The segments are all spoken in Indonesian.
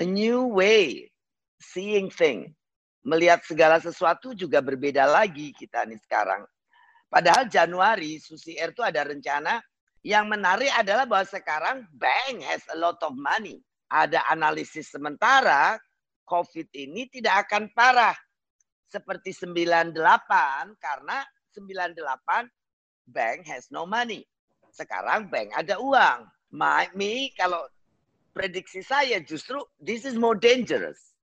a new way seeing thing. Melihat segala sesuatu juga berbeda lagi kita nih sekarang. Padahal Januari Susi Air itu ada rencana yang menarik adalah bahwa sekarang bank has a lot of money. Ada analisis sementara COVID ini tidak akan parah seperti 98 karena 98 bank has no money. Sekarang bank ada uang. My, me kalau prediksi saya justru this is more dangerous.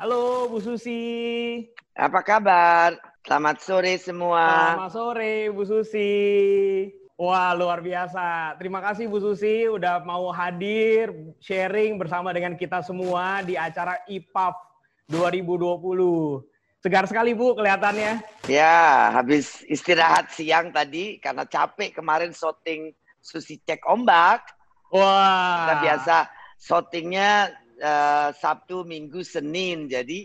Halo Bu Susi. Apa kabar? Selamat sore semua. Selamat sore Bu Susi. Wah luar biasa. Terima kasih Bu Susi udah mau hadir sharing bersama dengan kita semua di acara IPAF 2020. Segar sekali Bu kelihatannya. Ya, habis istirahat siang tadi karena capek kemarin shooting Susi cek ombak. Wah. Kita biasa shootingnya uh, Sabtu, Minggu, Senin. Jadi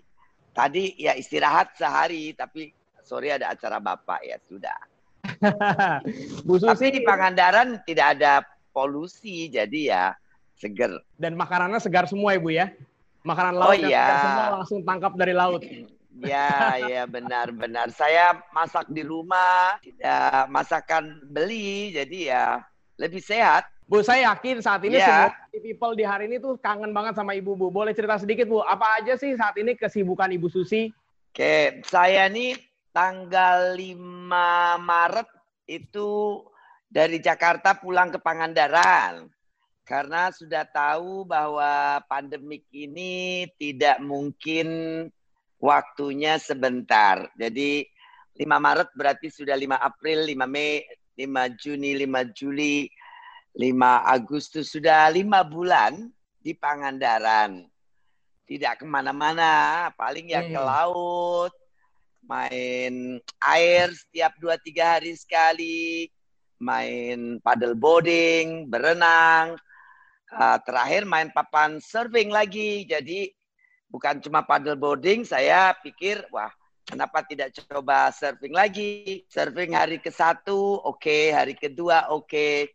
tadi ya istirahat sehari, tapi sore ada acara Bapak ya sudah. Bu Susi, tapi di Pangandaran tidak ada polusi, jadi ya seger. Dan makanannya segar semua Ibu ya? Makanan laut oh, iya. semua langsung tangkap dari laut. Ya, ya benar-benar. Saya masak di rumah, tidak masakan beli, jadi ya lebih sehat. Bu, saya yakin saat ini Ya. semua people di hari ini tuh kangen banget sama Ibu, Bu. Boleh cerita sedikit, Bu? Apa aja sih saat ini kesibukan Ibu Susi? Oke, saya nih tanggal 5 Maret itu dari Jakarta pulang ke Pangandaran. Karena sudah tahu bahwa pandemik ini tidak mungkin waktunya sebentar. Jadi 5 Maret berarti sudah 5 April, 5 Mei, 5 Juni, 5 Juli, 5 Agustus sudah lima bulan di Pangandaran. Tidak ke mana-mana, paling ya ke Hmm. laut, main air setiap dua tiga hari sekali, main paddle boarding, berenang, Ah, terakhir main papan surfing lagi. Jadi bukan cuma paddle boarding, saya pikir wah kenapa tidak coba surfing lagi? Surfing hari ke satu, oke, hari kedua, oke,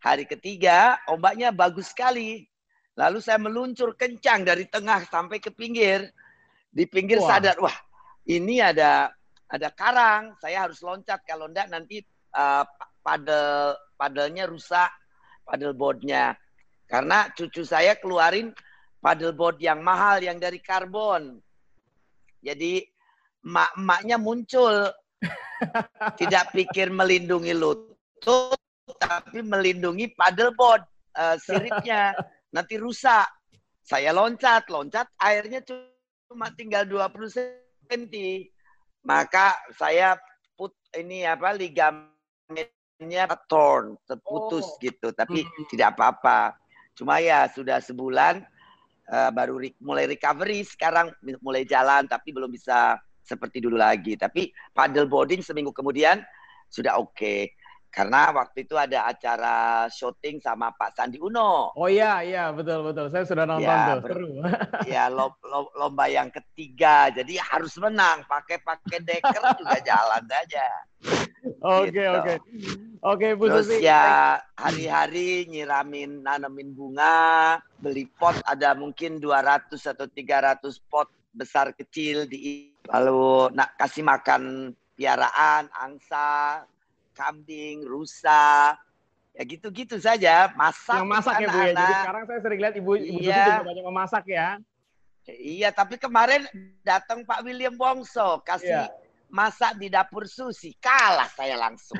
hari ketiga ombaknya bagus sekali. Lalu saya meluncur kencang dari tengah sampai ke pinggir. Di pinggir Wah. sadar, wah ini ada ada karang, saya harus loncat kalau enggak nanti uh, paddle paddlenya rusak, paddle boardnya. Karena cucu saya keluarin paddleboard yang mahal yang dari karbon. Jadi emak-emaknya muncul. Tidak pikir melindungi lutut, tapi melindungi paddleboard eh, siripnya. Nanti rusak. Saya loncat, loncat, airnya cuma tinggal 20 cm. Maka saya put ini apa ligamennya torn, terputus Oh. gitu, tapi Hmm. tidak apa-apa. Cuma ya sudah sebulan eh, baru re- mulai recovery sekarang mulai jalan tapi belum bisa seperti dulu lagi. Tapi paddle boarding seminggu kemudian sudah oke. Karena waktu itu ada acara syuting sama Pak Sandi Uno. Oh iya, iya, betul, betul. Saya sudah nonton Ya, tuh. Seru. Ya lo- lo- lomba yang ketiga. Jadi harus menang. Pakai-pakai deker juga jalan saja. Oke, Gitu. oke. Oke, Bu Terus Susi. ya hari-hari nyiramin nanemin bunga, beli pot ada mungkin 200 atau 300 pot besar kecil di lalu nak kasih makan piaraan, angsa, kambing, rusa. Ya gitu-gitu saja, masak Yang masak ya, Bu ya. Jadi sekarang saya sering lihat Ibu Ibu Iya. juga banyak memasak ya. Iya, tapi kemarin datang Pak William Wongso kasih Iya. Masak di dapur Susi, kalah saya langsung.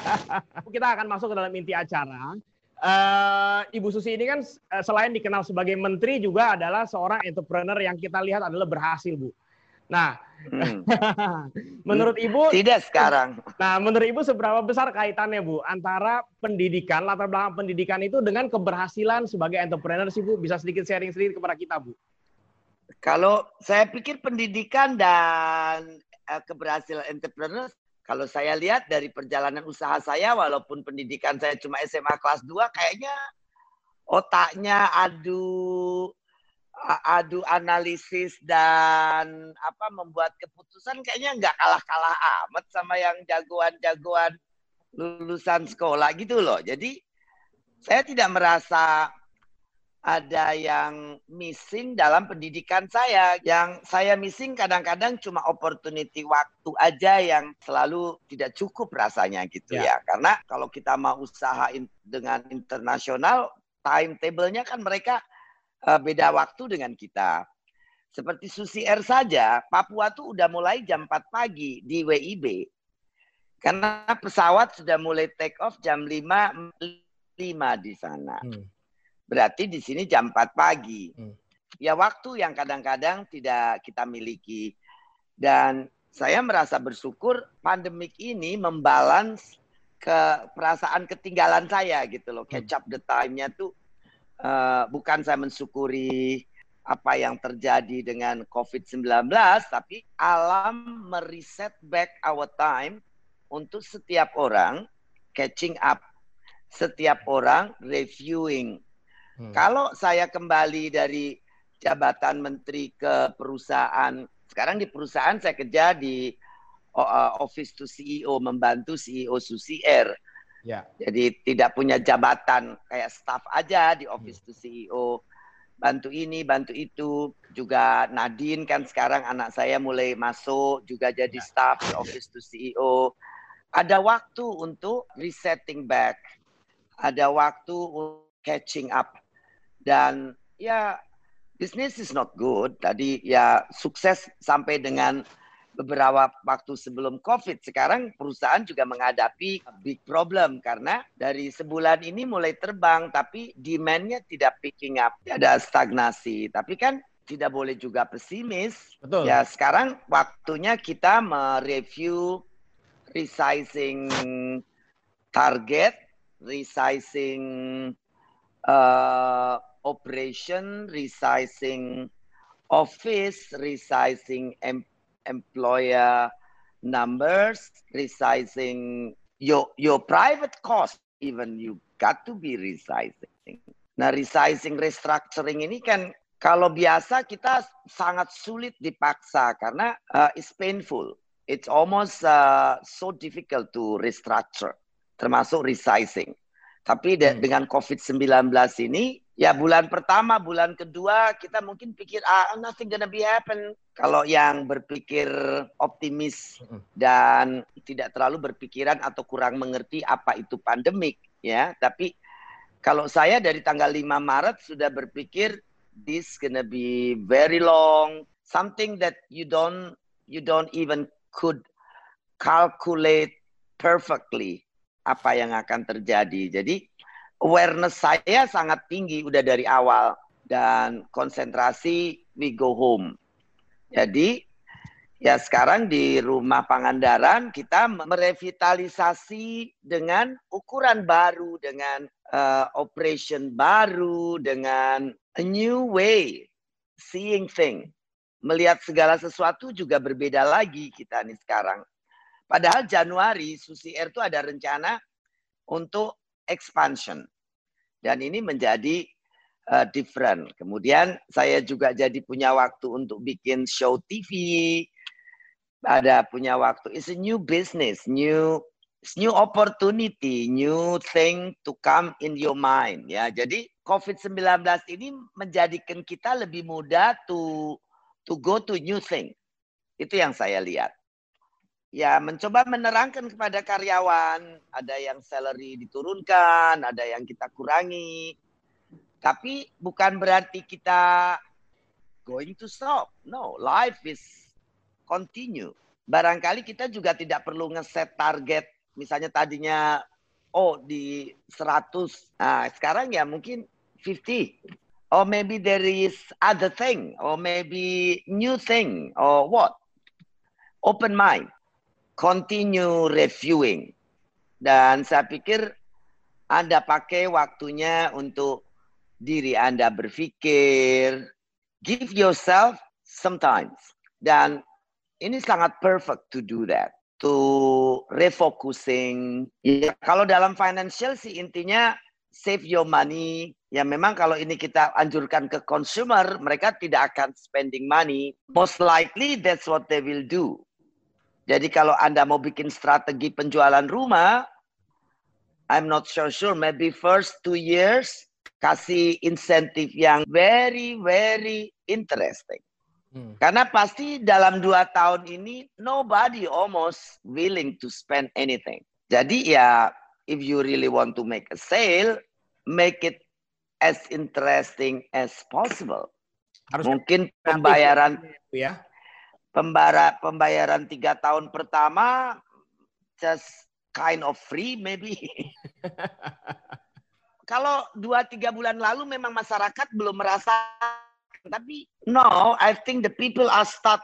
Kita akan masuk ke dalam inti acara. Eh, Ibu Susi ini kan eh, selain dikenal sebagai menteri juga adalah seorang entrepreneur yang kita lihat adalah berhasil, Bu. Nah, Hmm. menurut Ibu, Tidak sekarang. nah menurut Ibu seberapa besar kaitannya, Bu, antara pendidikan, latar belakang pendidikan itu dengan keberhasilan sebagai entrepreneur sih, Bu? Bisa sedikit sharing sedikit kepada kita, Bu. Kalau saya pikir pendidikan dan keberhasilan entrepreneur, kalau saya lihat dari perjalanan usaha saya, walaupun pendidikan saya cuma SMA kelas 2, kayaknya otaknya adu adu analisis dan apa membuat keputusan kayaknya nggak kalah-kalah amat sama yang jagoan-jagoan lulusan sekolah gitu loh. Jadi saya tidak merasa ada yang missing dalam pendidikan saya. Yang saya missing kadang-kadang cuma opportunity waktu aja yang selalu tidak cukup rasanya gitu ya. ya. Karena kalau kita mau usaha dengan internasional, timetable-nya kan mereka uh, beda waktu dengan kita. Seperti Susi Air saja, Papua tuh udah mulai jam 4 pagi di WIB. Karena pesawat sudah mulai take off jam 5 5 di sana. Hmm. Berarti di sini jam 4 pagi. Hmm. Ya waktu yang kadang-kadang tidak kita miliki. Dan saya merasa bersyukur pandemik ini membalance ke perasaan ketinggalan saya gitu loh. Catch up the time-nya tuh uh, bukan saya mensyukuri apa yang terjadi dengan COVID-19, tapi alam mereset back our time untuk setiap orang catching up, setiap orang reviewing Hmm. Kalau saya kembali dari jabatan menteri ke perusahaan, sekarang di perusahaan saya kerja di uh, office to CEO, membantu CEO Susi Air. Ya. Jadi tidak punya jabatan kayak staff aja di office hmm. to CEO. Bantu ini, bantu itu. Juga Nadine kan sekarang anak saya mulai masuk juga jadi ya. staff di office to CEO. Ada waktu untuk resetting back. Ada waktu catching up dan ya bisnis is not good. Tadi ya sukses sampai dengan beberapa waktu sebelum COVID. Sekarang perusahaan juga menghadapi big problem karena dari sebulan ini mulai terbang, tapi demand-nya tidak picking up. Ada stagnasi. Tapi kan tidak boleh juga pesimis. Betul. Ya sekarang waktunya kita mereview resizing target, resizing uh, operation, resizing office, resizing em employer numbers, resizing your your private cost even you got to be resizing. Nah, resizing restructuring ini kan kalau biasa kita sangat sulit dipaksa karena uh, it's painful. It's almost uh, so difficult to restructure, termasuk resizing. Tapi de hmm. dengan COVID-19 ini ya bulan pertama, bulan kedua kita mungkin pikir ah nothing gonna be happen. Kalau yang berpikir optimis dan tidak terlalu berpikiran atau kurang mengerti apa itu pandemik ya. Tapi kalau saya dari tanggal 5 Maret sudah berpikir this gonna be very long, something that you don't you don't even could calculate perfectly apa yang akan terjadi. Jadi awareness saya sangat tinggi udah dari awal dan konsentrasi we go home. Jadi ya sekarang di rumah Pangandaran kita merevitalisasi dengan ukuran baru dengan uh, operation baru dengan a new way seeing thing. Melihat segala sesuatu juga berbeda lagi kita nih sekarang. Padahal Januari Susi Air itu ada rencana untuk expansion. Dan ini menjadi uh, different. Kemudian saya juga jadi punya waktu untuk bikin show TV. Ada punya waktu. It's a new business, new new opportunity, new thing to come in your mind ya. Jadi COVID-19 ini menjadikan kita lebih mudah to to go to new thing. Itu yang saya lihat ya mencoba menerangkan kepada karyawan, ada yang salary diturunkan, ada yang kita kurangi. Tapi bukan berarti kita going to stop. No, life is continue. Barangkali kita juga tidak perlu ngeset target misalnya tadinya oh di 100. Nah, sekarang ya mungkin 50. Or maybe there is other thing or maybe new thing or what? Open mind continue reviewing. Dan saya pikir Anda pakai waktunya untuk diri Anda berpikir. Give yourself sometimes. Dan ini sangat perfect to do that. To refocusing. Ya, kalau dalam financial sih intinya save your money. Ya memang kalau ini kita anjurkan ke consumer, mereka tidak akan spending money. Most likely that's what they will do. Jadi kalau Anda mau bikin strategi penjualan rumah, I'm not so sure, maybe first two years kasih insentif yang very, very interesting. Hmm. Karena pasti dalam dua tahun ini nobody almost willing to spend anything. Jadi ya if you really want to make a sale, make it as interesting as possible. Harus Mungkin pembayaran ya. Pembara, pembayaran tiga tahun pertama just kind of free maybe. Kalau dua tiga bulan lalu memang masyarakat belum merasa, tapi no, I think the people are start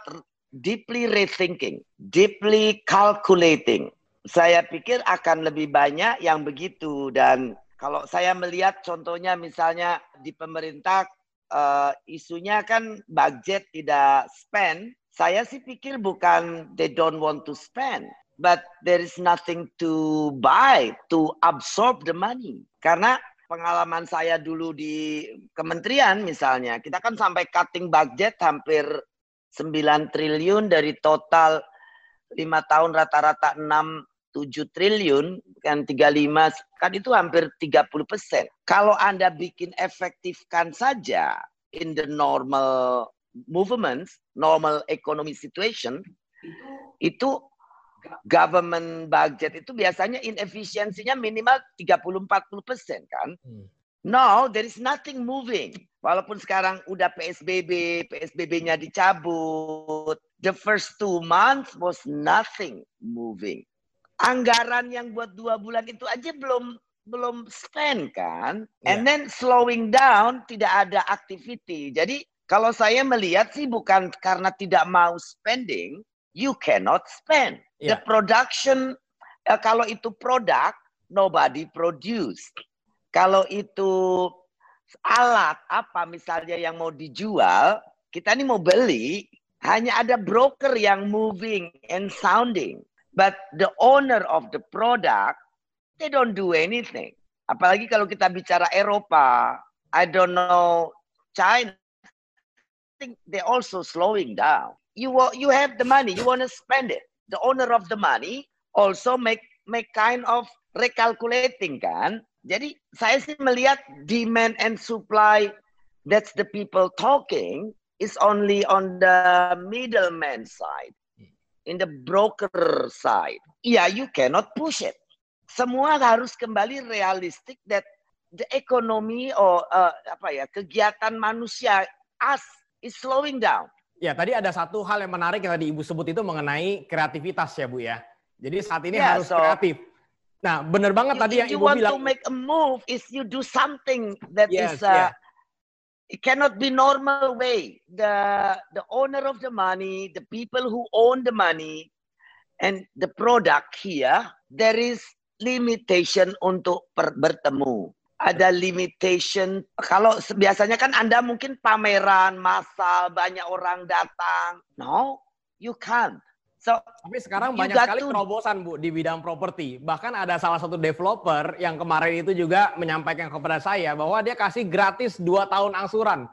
deeply rethinking, deeply calculating saya pikir akan lebih banyak yang begitu dan kalau saya melihat contohnya misalnya di pemerintah uh, isunya kan budget tidak spend, saya sih pikir bukan they don't want to spend, but there is nothing to buy to absorb the money. Karena pengalaman saya dulu di kementerian misalnya, kita kan sampai cutting budget hampir 9 triliun dari total lima tahun rata-rata 6 7 triliun kan 35 kan itu hampir 30 persen. Kalau Anda bikin efektifkan saja in the normal movements, normal economy situation, itu government budget itu biasanya inefisiensinya minimal 30-40 persen kan. Hmm. No, there is nothing moving. Walaupun sekarang udah PSBB, PSBB-nya dicabut. The first two months was nothing moving anggaran yang buat dua bulan itu aja belum belum spend kan, yeah. and then slowing down tidak ada activity. Jadi kalau saya melihat sih bukan karena tidak mau spending, you cannot spend. Yeah. The production uh, kalau itu produk nobody produce. Kalau itu alat apa misalnya yang mau dijual, kita ini mau beli, hanya ada broker yang moving and sounding. But the owner of the product, they don't do anything. Apalagi kalau kita bicara Eropa, I don't know China. Think they're also slowing down. You you have the money, you want to spend it. The owner of the money also make make kind of recalculating kan. Jadi saya sih melihat demand and supply that's the people talking is only on the middleman side in the broker side, yeah, you cannot push it. Semua harus kembali realistik that the economy or uh, apa ya kegiatan manusia us is slowing down. Ya, tadi ada satu hal yang menarik yang tadi Ibu sebut itu mengenai kreativitas ya, Bu ya. Jadi saat ini yeah, harus so, kreatif. Nah, benar banget you, tadi yang Ibu bilang. You want to make a move is you do something that yes, is uh, yeah it cannot be normal way the the owner of the money the people who own the money and the product here there is limitation untuk per, bertemu ada limitation kalau biasanya kan Anda mungkin pameran massal banyak orang datang no you can't So, Tapi sekarang banyak sekali to... terobosan Bu di bidang properti. Bahkan ada salah satu developer yang kemarin itu juga menyampaikan kepada saya bahwa dia kasih gratis dua tahun angsuran.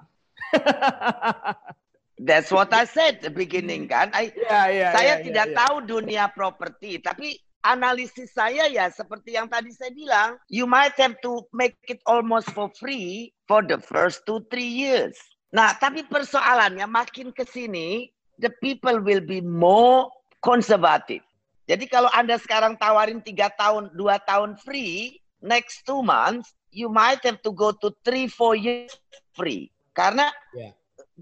That's what I said the beginning kan. I, yeah, yeah, saya yeah, tidak yeah, tahu dunia properti, tapi analisis saya ya seperti yang tadi saya bilang, you might have to make it almost for free for the first two three years. Nah, tapi persoalannya makin ke sini, the people will be more konservatif. Jadi kalau Anda sekarang tawarin tiga tahun, dua tahun free, next two months, you might have to go to three, four years free. Karena yeah.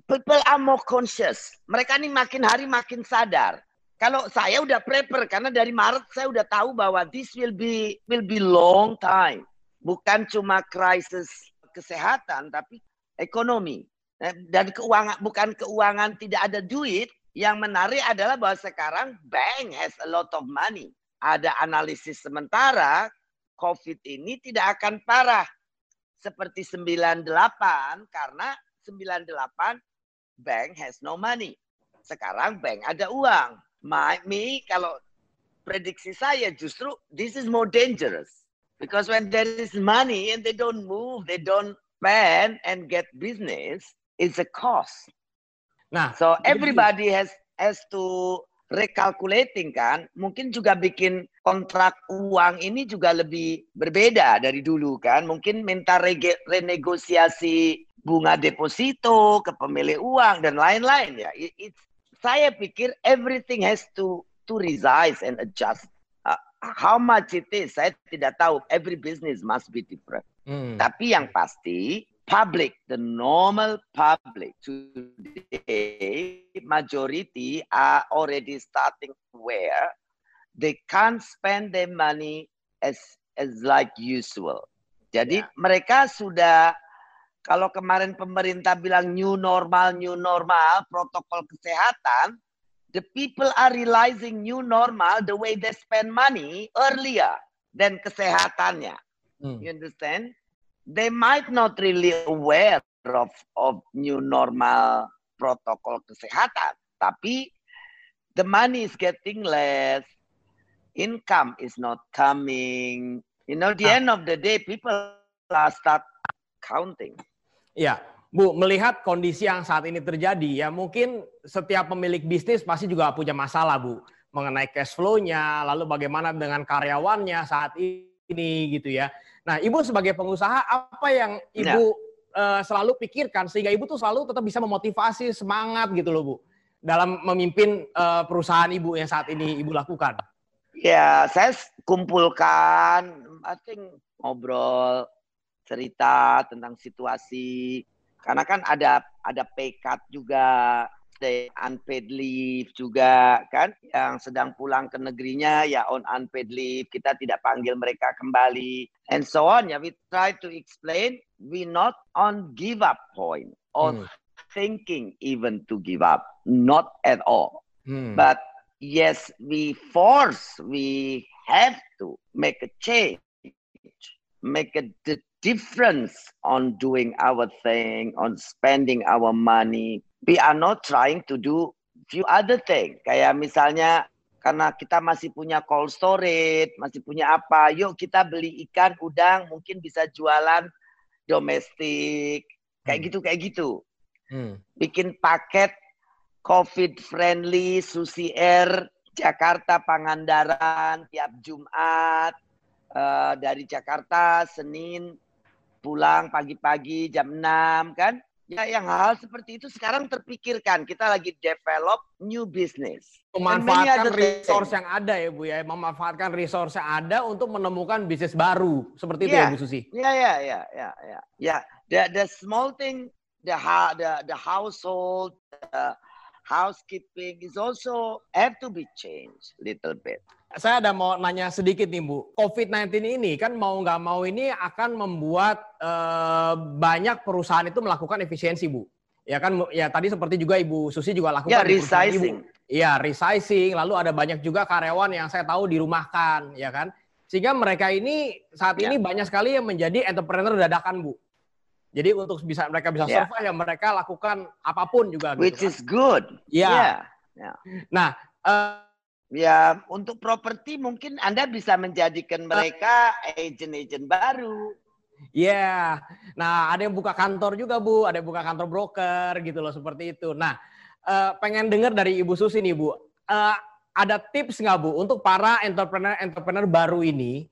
people are more conscious. Mereka ini makin hari makin sadar. Kalau saya udah prepare karena dari Maret saya udah tahu bahwa this will be will be long time. Bukan cuma krisis kesehatan tapi ekonomi. Eh, dan keuangan bukan keuangan tidak ada duit, yang menarik adalah bahwa sekarang bank has a lot of money. Ada analisis sementara COVID ini tidak akan parah seperti 98 karena 98 bank has no money. Sekarang bank ada uang. My, me kalau prediksi saya justru this is more dangerous. Because when there is money and they don't move, they don't spend and get business, it's a cost. Nah, so everybody has has to recalculating kan, mungkin juga bikin kontrak uang ini juga lebih berbeda dari dulu kan. Mungkin minta renegosiasi bunga deposito ke pemilik uang dan lain-lain ya. It, it, saya pikir everything has to to resize and adjust how much it is, saya tidak tahu. Every business must be different. Hmm. Tapi yang pasti, public, the normal public today, majority are already starting where they can't spend their money as as like usual. Jadi yeah. mereka sudah kalau kemarin pemerintah bilang new normal, new normal, protokol kesehatan, the people are realizing new normal the way they spend money earlier than kesehatannya. Hmm. You understand? They might not really aware of of new normal protokol kesehatan, tapi the money is getting less, income is not coming. You know, the ah. end of the day, people are start counting. Yeah. Bu, melihat kondisi yang saat ini terjadi, ya mungkin setiap pemilik bisnis pasti juga punya masalah, Bu, mengenai cash flow-nya, lalu bagaimana dengan karyawannya saat ini, gitu ya. Nah, Ibu sebagai pengusaha, apa yang Ibu ya. uh, selalu pikirkan sehingga Ibu tuh selalu tetap bisa memotivasi semangat gitu loh, Bu, dalam memimpin uh, perusahaan Ibu yang saat ini Ibu lakukan? Ya, saya kumpulkan, I think ngobrol, cerita tentang situasi, karena kan ada ada pay cut juga, stay unpaid leave juga kan yang sedang pulang ke negerinya ya on unpaid leave kita tidak panggil mereka kembali and so on ya we try to explain we not on give up point or hmm. thinking even to give up not at all hmm. but yes we force we have to make a change make a difference on doing our thing, on spending our money. We are not trying to do few other thing. Kayak misalnya karena kita masih punya cold storage, masih punya apa, yuk kita beli ikan, udang, mungkin bisa jualan domestik, kayak hmm. gitu, kayak gitu. Hmm. Bikin paket COVID friendly, susi air, Jakarta Pangandaran tiap Jumat, uh, dari Jakarta Senin pulang pagi-pagi jam 6 kan. Ya yang hal seperti itu sekarang terpikirkan. Kita lagi develop new business. Memanfaatkan resource yang ada ya Bu ya. Memanfaatkan resource yang ada untuk menemukan bisnis baru. Seperti itu yeah. ya Bu Susi? Ya, ya, ya, ya, ya. Ya, the, the small thing, the, the, the household, the housekeeping is also have to be changed little bit saya ada mau nanya sedikit nih Bu. COVID-19 ini kan mau nggak mau ini akan membuat eh, banyak perusahaan itu melakukan efisiensi Bu. Ya kan, ya tadi seperti juga Ibu Susi juga lakukan. Ya resizing. Iya resizing. Lalu ada banyak juga karyawan yang saya tahu dirumahkan, ya kan. Sehingga mereka ini saat ya. ini banyak sekali yang menjadi entrepreneur dadakan Bu. Jadi untuk bisa mereka bisa ya. survive ya. yang mereka lakukan apa pun juga. Gitu Which gitu, is good. Iya. Yeah. Yeah. Nah, uh, Ya, untuk properti mungkin Anda bisa menjadikan mereka agent-agent baru. Iya. Yeah. Nah, ada yang buka kantor juga, Bu. Ada yang buka kantor broker gitu loh, seperti itu. Nah, uh, pengen dengar dari Ibu Susi nih, Bu. Uh, ada tips nggak, Bu, untuk para entrepreneur-entrepreneur baru ini,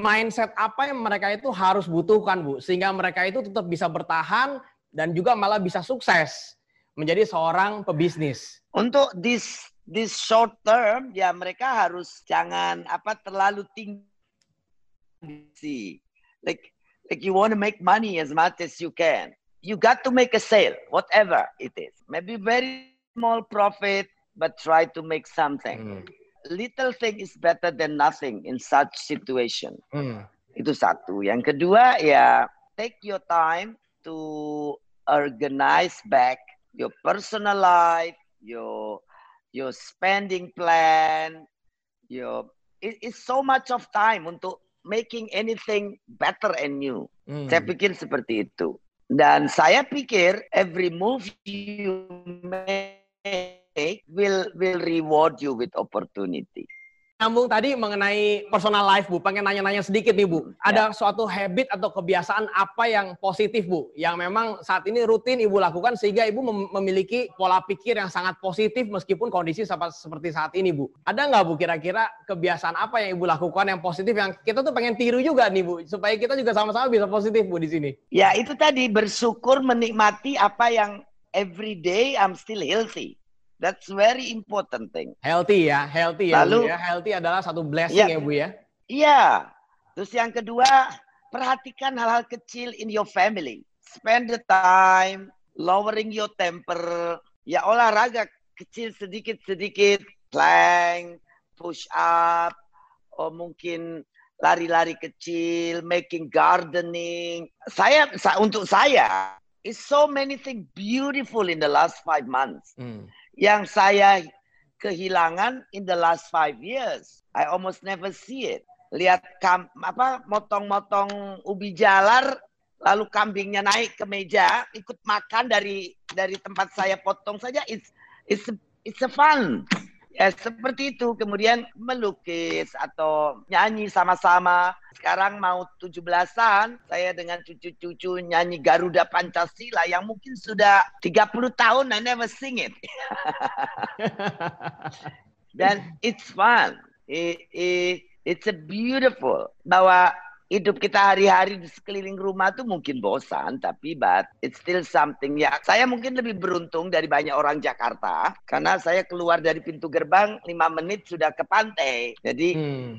mindset apa yang mereka itu harus butuhkan, Bu, sehingga mereka itu tetap bisa bertahan dan juga malah bisa sukses menjadi seorang pebisnis. Untuk this this short term ya mereka harus jangan apa terlalu tinggi. Like like you want to make money as much as you can. You got to make a sale whatever it is. Maybe very small profit but try to make something. Mm. Little thing is better than nothing in such situation mm. itu satu yang kedua ya take your time to organize back your personal life your your spending plan, your it, it's so much of time untuk making anything better and new. Hmm. Saya pikir seperti itu. Dan saya pikir every move you make will will reward you with opportunity. nyambung tadi mengenai personal life Bu, pengen nanya-nanya sedikit nih Bu. Ada ya. suatu habit atau kebiasaan apa yang positif Bu, yang memang saat ini rutin Ibu lakukan sehingga Ibu mem memiliki pola pikir yang sangat positif meskipun kondisi seperti saat ini Bu. Ada nggak Bu kira-kira kebiasaan apa yang Ibu lakukan yang positif yang kita tuh pengen tiru juga nih Bu, supaya kita juga sama-sama bisa positif Bu di sini? Ya itu tadi bersyukur menikmati apa yang every day I'm still healthy. That's very important thing. Healthy ya, healthy ya. Lalu, Bu, ya. Healthy adalah satu blessing ya, ya Bu ya. Iya. Terus yang kedua, perhatikan hal-hal kecil in your family. Spend the time, lowering your temper. Ya olahraga kecil sedikit-sedikit, plank, push up, oh mungkin lari-lari kecil, making gardening. Saya untuk saya, it's so many things beautiful in the last five months. Hmm yang saya kehilangan in the last five years. I almost never see it. Lihat kam, apa motong-motong ubi jalar, lalu kambingnya naik ke meja, ikut makan dari dari tempat saya potong saja. It's it's it's a fun. Ya seperti itu. Kemudian melukis atau nyanyi sama-sama. Sekarang mau 17-an, saya dengan cucu-cucu nyanyi Garuda Pancasila yang mungkin sudah 30 tahun I never sing it. Dan it's fun. It, it, it's a beautiful bahwa hidup kita hari-hari di sekeliling rumah tuh mungkin bosan, tapi but it's still something. Ya, saya mungkin lebih beruntung dari banyak orang Jakarta karena saya keluar dari pintu gerbang lima menit sudah ke pantai. Jadi hmm.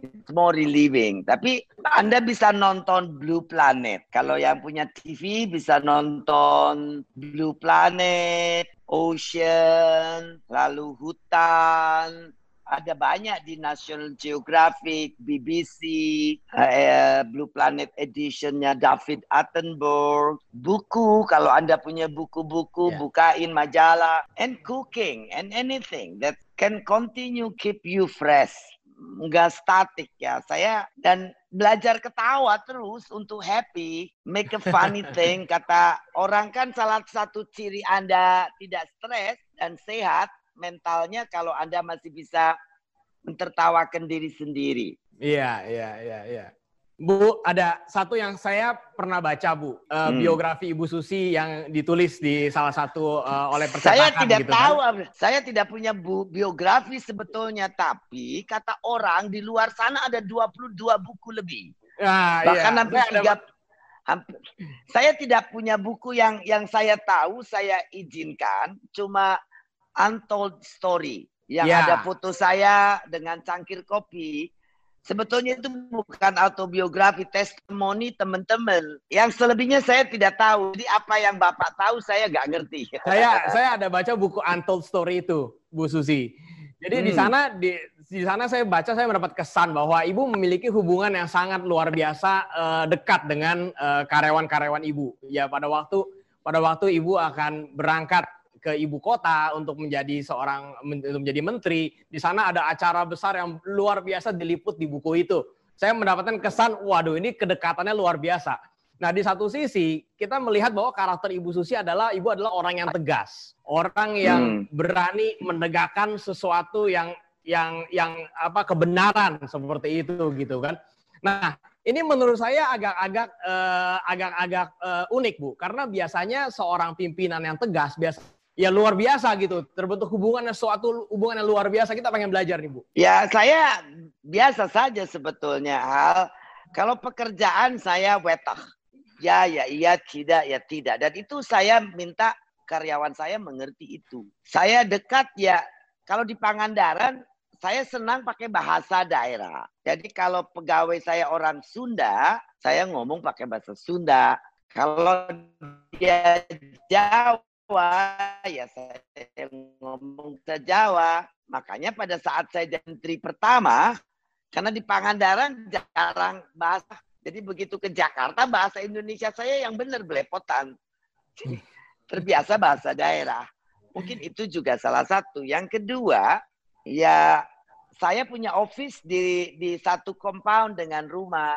it's more relieving. Tapi Anda bisa nonton Blue Planet. Kalau yang punya TV bisa nonton Blue Planet, Ocean, lalu hutan, ada banyak di National Geographic, BBC, uh, eh, Blue Planet Editionnya David Attenborough, buku kalau Anda punya buku-buku, yeah. bukain majalah, and cooking and anything that can continue keep you fresh. Enggak statik ya. Saya dan belajar ketawa terus untuk happy, make a funny thing. Kata orang kan salah satu ciri Anda tidak stres dan sehat mentalnya kalau Anda masih bisa mentertawakan diri sendiri. Iya, iya, iya, iya. Bu, ada satu yang saya pernah baca, Bu, uh, hmm. biografi Ibu Susi yang ditulis di salah satu uh, oleh percetakan. Saya tidak gitu, kan. tahu, kan? saya tidak punya bu, biografi sebetulnya, tapi kata orang di luar sana ada 22 buku lebih. Nah, Bahkan iya. hampir tiga, hampir, saya tidak punya buku yang yang saya tahu saya izinkan, cuma untold story yang yeah. ada foto saya dengan cangkir kopi. Sebetulnya itu bukan autobiografi, testimoni teman-teman. Yang selebihnya saya tidak tahu. Jadi apa yang Bapak tahu saya nggak ngerti. Saya saya ada baca buku Untold Story itu, Bu Susi. Jadi hmm. di sana di di sana saya baca saya mendapat kesan bahwa ibu memiliki hubungan yang sangat luar biasa uh, dekat dengan uh, karyawan-karyawan ibu. Ya pada waktu pada waktu ibu akan berangkat ke ibu kota untuk menjadi seorang menjadi menteri. Di sana ada acara besar yang luar biasa diliput di buku itu. Saya mendapatkan kesan, waduh ini kedekatannya luar biasa. Nah di satu sisi kita melihat bahwa karakter Ibu Susi adalah ibu adalah orang yang tegas, orang yang hmm. berani menegakkan sesuatu yang yang yang apa kebenaran seperti itu gitu kan. Nah ini menurut saya agak-agak uh, agak-agak uh, unik bu, karena biasanya seorang pimpinan yang tegas biasa ya luar biasa gitu. Terbentuk hubungan suatu hubungan yang luar biasa. Kita pengen belajar nih, Bu. Ya, saya biasa saja sebetulnya hal kalau pekerjaan saya wetah. Ya, ya, iya, tidak, ya, tidak. Dan itu saya minta karyawan saya mengerti itu. Saya dekat ya, kalau di Pangandaran, saya senang pakai bahasa daerah. Jadi kalau pegawai saya orang Sunda, saya ngomong pakai bahasa Sunda. Kalau dia Jawa, Jawa, ya saya ngomong ke Jawa. Makanya pada saat saya menteri pertama, karena di Pangandaran jarang bahasa. Jadi begitu ke Jakarta, bahasa Indonesia saya yang benar belepotan. Terbiasa bahasa daerah. Mungkin itu juga salah satu. Yang kedua, ya saya punya office di di satu compound dengan rumah.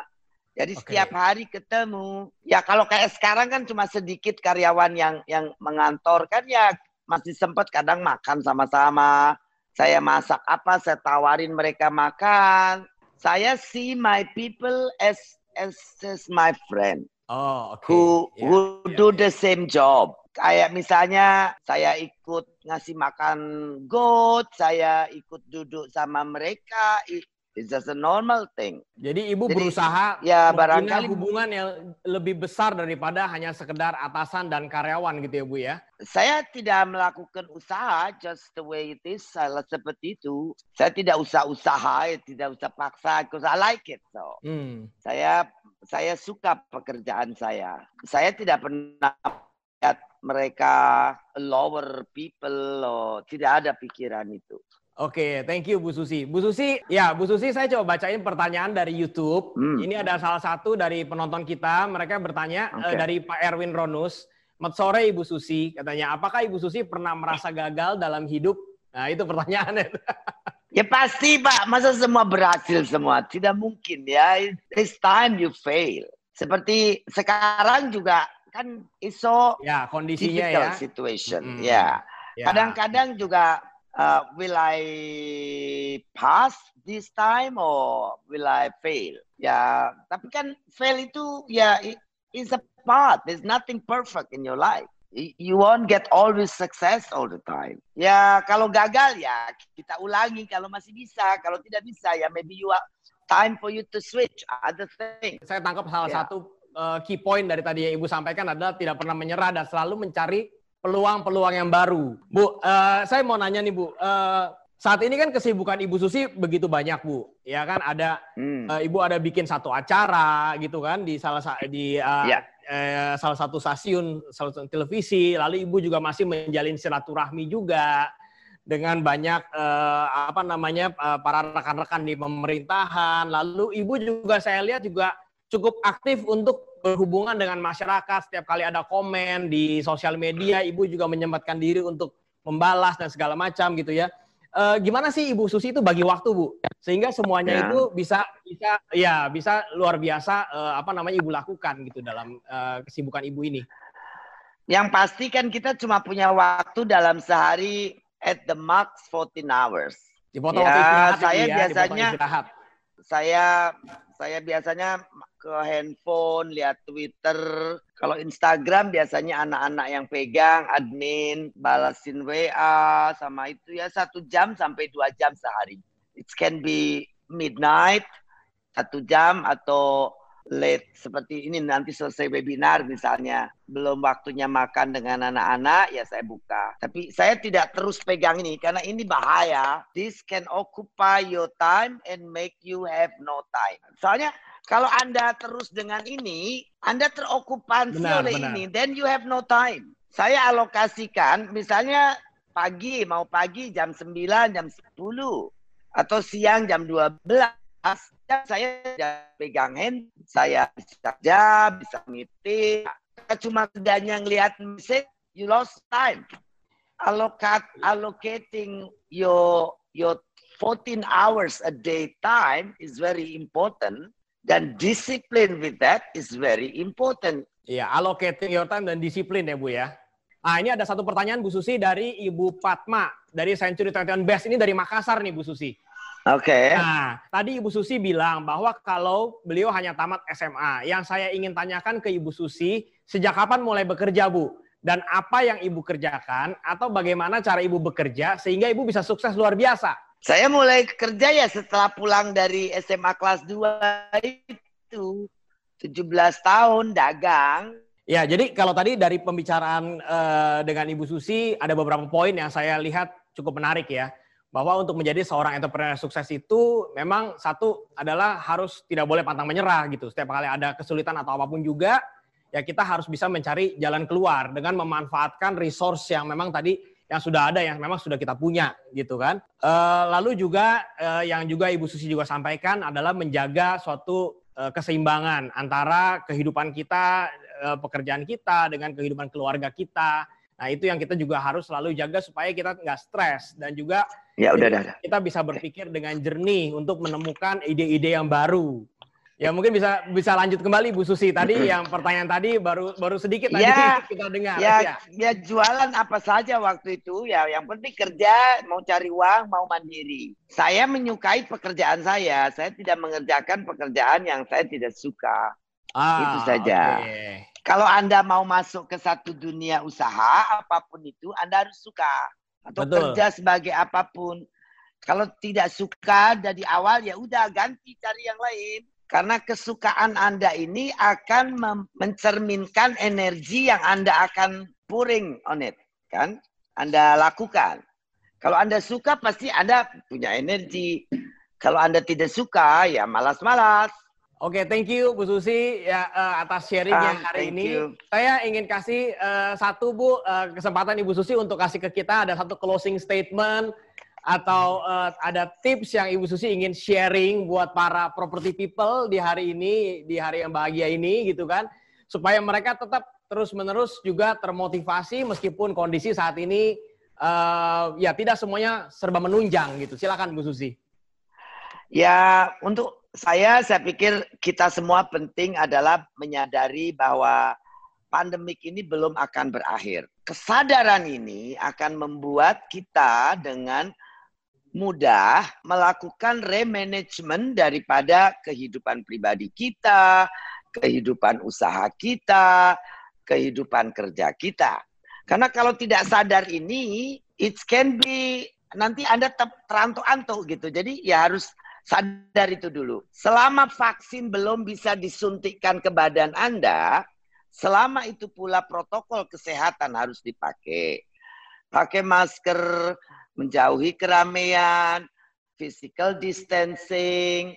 Jadi okay. setiap hari ketemu. Ya kalau kayak sekarang kan cuma sedikit karyawan yang yang mengantor kan ya masih sempat kadang makan sama-sama. Saya masak apa, saya tawarin mereka makan. Saya see my people as as, as my friend. Oh, okay. Who yeah, who yeah, do yeah. the same job. Kayak misalnya saya ikut ngasih makan goat, saya ikut duduk sama mereka. It's just a normal thing. Jadi ibu Jadi, berusaha ya, barangkali- hubungan yang lebih besar daripada hanya sekedar atasan dan karyawan gitu ya bu ya. Saya tidak melakukan usaha just the way it is, salah seperti itu. Saya tidak usah usaha, ya, tidak usah paksa, because I like it. So, Hmm. saya saya suka pekerjaan saya. Saya tidak pernah lihat mereka lower people, loh. tidak ada pikiran itu. Oke, thank you Bu Susi. Bu Susi, ya Bu Susi saya coba bacain pertanyaan dari YouTube. Hmm. Ini ada salah satu dari penonton kita, mereka bertanya eh, Oke. dari Pak Erwin Ronus. Selamat sore Ibu Susi, katanya apakah Ibu Susi pernah merasa gagal dalam hidup? Nah itu pertanyaannya. Ya pasti Pak, masa semua berhasil semua? Tidak mungkin ya. This time you fail. Seperti sekarang juga kan iso ya kondisinya ya. situation. Mm-mm. Ya. Ya. Kadang-kadang juga uh, will I pass this time or will I fail? Ya, tapi kan fail itu ya i- is a part. There's nothing perfect in your life. You won't get always success all the time. Ya, kalau gagal ya kita ulangi kalau masih bisa. Kalau tidak bisa ya maybe you are time for you to switch other thing. Saya tangkap salah Ya. satu eh, key point dari tadi yang Ibu sampaikan adalah tidak pernah menyerah dan selalu mencari peluang-peluang yang baru. Bu, eh, saya mau nanya nih Bu, eh, saat ini kan kesibukan Ibu Susi begitu banyak Bu, ya kan ada Hmm. eh, Ibu ada bikin satu acara gitu kan di salah sa- di eh, Ya. eh, salah satu stasiun, salah satu televisi, lalu Ibu juga masih menjalin silaturahmi juga dengan banyak eh, apa namanya eh, para rekan-rekan di pemerintahan. Lalu Ibu juga saya lihat juga cukup aktif untuk berhubungan dengan masyarakat. Setiap kali ada komen di sosial media, Ibu juga menyempatkan diri untuk membalas dan segala macam gitu ya. Eh, gimana sih Ibu Susi itu bagi waktu Bu sehingga semuanya Ya. itu bisa bisa ya bisa luar biasa eh, apa namanya Ibu lakukan gitu dalam eh, kesibukan Ibu ini. Yang pasti kan kita cuma punya waktu dalam sehari at the max 14 hours. Ya, waktu istirahat ya, saya ya, biasanya- istirahat. Saya saya biasanya ke handphone, lihat Twitter. Kalau Instagram biasanya anak-anak yang pegang, admin, balasin WA, sama itu ya satu jam sampai dua jam sehari. It can be midnight, satu jam atau late seperti ini nanti selesai webinar misalnya belum waktunya makan dengan anak-anak ya saya buka. Tapi saya tidak terus pegang ini karena ini bahaya. This can occupy your time and make you have no time. Soalnya kalau anda terus dengan ini anda terokupansi Benar, oleh benar. ini then you have no time. Saya alokasikan misalnya pagi mau pagi jam 9 jam 10 atau siang jam 12 ya saya tidak pegang hand, saya bisa kerja, bisa meeting. Cuma sedanya ngelihat message, you lost time. Allocate, allocating your your 14 hours a day time is very important dan discipline with that is very important. Iya, allocating your time dan disiplin ya Bu ya. Nah ini ada satu pertanyaan Bu Susi dari Ibu Fatma dari Century 21 Best ini dari Makassar nih Bu Susi. Oke. Nah, tadi Ibu Susi bilang bahwa kalau beliau hanya tamat SMA. Yang saya ingin tanyakan ke Ibu Susi, sejak kapan mulai bekerja, Bu? Dan apa yang Ibu kerjakan atau bagaimana cara Ibu bekerja sehingga Ibu bisa sukses luar biasa? Saya mulai kerja ya setelah pulang dari SMA kelas 2 itu 17 tahun dagang. Ya, jadi kalau tadi dari pembicaraan eh, dengan Ibu Susi ada beberapa poin yang saya lihat cukup menarik ya. Bahwa untuk menjadi seorang entrepreneur sukses itu memang satu adalah harus tidak boleh pantang menyerah gitu. Setiap kali ada kesulitan atau apa pun juga, ya kita harus bisa mencari jalan keluar dengan memanfaatkan resource yang memang tadi yang sudah ada yang memang sudah kita punya gitu kan. Eh, lalu juga eh, yang juga Ibu Susi juga sampaikan adalah menjaga suatu eh, keseimbangan antara kehidupan kita, pekerjaan kita dengan kehidupan keluarga kita. Nah itu yang kita juga harus selalu jaga supaya kita nggak stres dan juga Ya udah, udah, udah. kita bisa berpikir dengan jernih untuk menemukan ide-ide yang baru. Ya mungkin bisa bisa lanjut kembali Bu Susi tadi yang pertanyaan tadi baru baru sedikit tadi ya, kita dengar. Ya, ya, ya jualan apa saja waktu itu ya yang penting kerja mau cari uang mau mandiri. Saya menyukai pekerjaan saya. Saya tidak mengerjakan pekerjaan yang saya tidak suka. Ah, itu saja. Okay. Kalau Anda mau masuk ke satu dunia usaha apa pun itu Anda harus suka atau Betul. kerja sebagai apa pun. Kalau tidak suka dari awal ya udah ganti cari yang lain. Karena kesukaan Anda ini akan mencerminkan energi yang Anda akan pouring on it. Kan? Anda lakukan. Kalau Anda suka pasti Anda punya energi. Kalau Anda tidak suka ya malas-malas. Oke, okay, thank you Bu Susi ya uh, atas sharingnya ah, hari ini. You. Saya ingin kasih uh, satu Bu uh, kesempatan Ibu Susi untuk kasih ke kita ada satu closing statement atau uh, ada tips yang Ibu Susi ingin sharing buat para property people di hari ini, di hari yang bahagia ini gitu kan, supaya mereka tetap terus-menerus juga termotivasi meskipun kondisi saat ini uh, ya tidak semuanya serba menunjang gitu. Silakan Bu Susi. Ya, untuk saya saya pikir kita semua penting adalah menyadari bahwa pandemik ini belum akan berakhir. Kesadaran ini akan membuat kita dengan mudah melakukan remanagement daripada kehidupan pribadi kita, kehidupan usaha kita, kehidupan kerja kita. Karena kalau tidak sadar ini, it can be nanti Anda terantuk-antuk gitu. Jadi ya harus sadar itu dulu. Selama vaksin belum bisa disuntikkan ke badan Anda, selama itu pula protokol kesehatan harus dipakai. Pakai masker, menjauhi keramaian, physical distancing.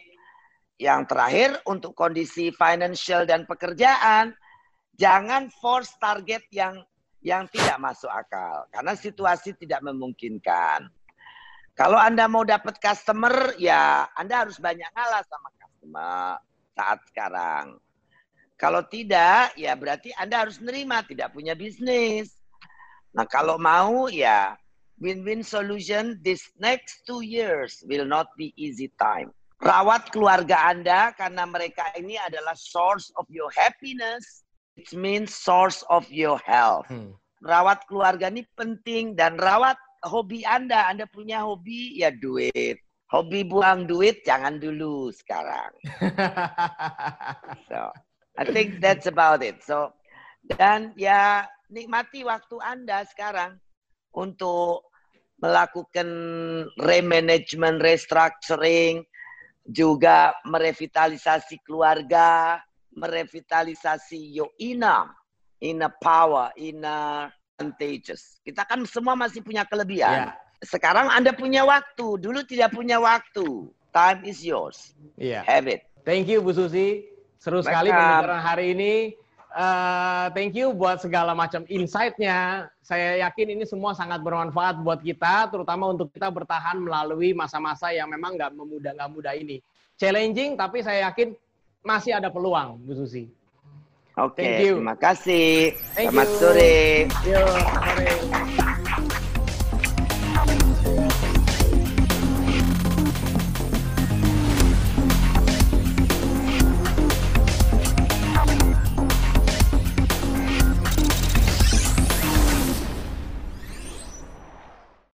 Yang terakhir untuk kondisi financial dan pekerjaan, jangan force target yang yang tidak masuk akal karena situasi tidak memungkinkan. Kalau Anda mau dapat customer, ya Anda harus banyak ngalah sama customer saat sekarang. Kalau tidak, ya berarti Anda harus nerima tidak punya bisnis. Nah, kalau mau ya win-win solution this next two years will not be easy time. Rawat keluarga Anda karena mereka ini adalah source of your happiness. It means source of your health. Hmm. Rawat keluarga ini penting dan rawat hobi Anda. Anda punya hobi ya duit. Hobi buang duit jangan dulu sekarang. so, I think that's about it. So, dan ya nikmati waktu Anda sekarang untuk melakukan remanagement, restructuring, juga merevitalisasi keluarga, merevitalisasi your inner, inner power, inner advantages. Kita kan semua masih punya kelebihan. Yeah. Sekarang Anda punya waktu, dulu tidak punya waktu. Time is yours. Yeah. Have it. Thank you Bu Susi. Seru sekali pembicaraan hari ini. Uh, thank you buat segala macam insight-nya. Saya yakin ini semua sangat bermanfaat buat kita, terutama untuk kita bertahan melalui masa-masa yang memang nggak memudah nggak mudah ini. Challenging, tapi saya yakin masih ada peluang, Bu Susi. Oke, okay, terima kasih. Thank Selamat you. sore. Yo, sore.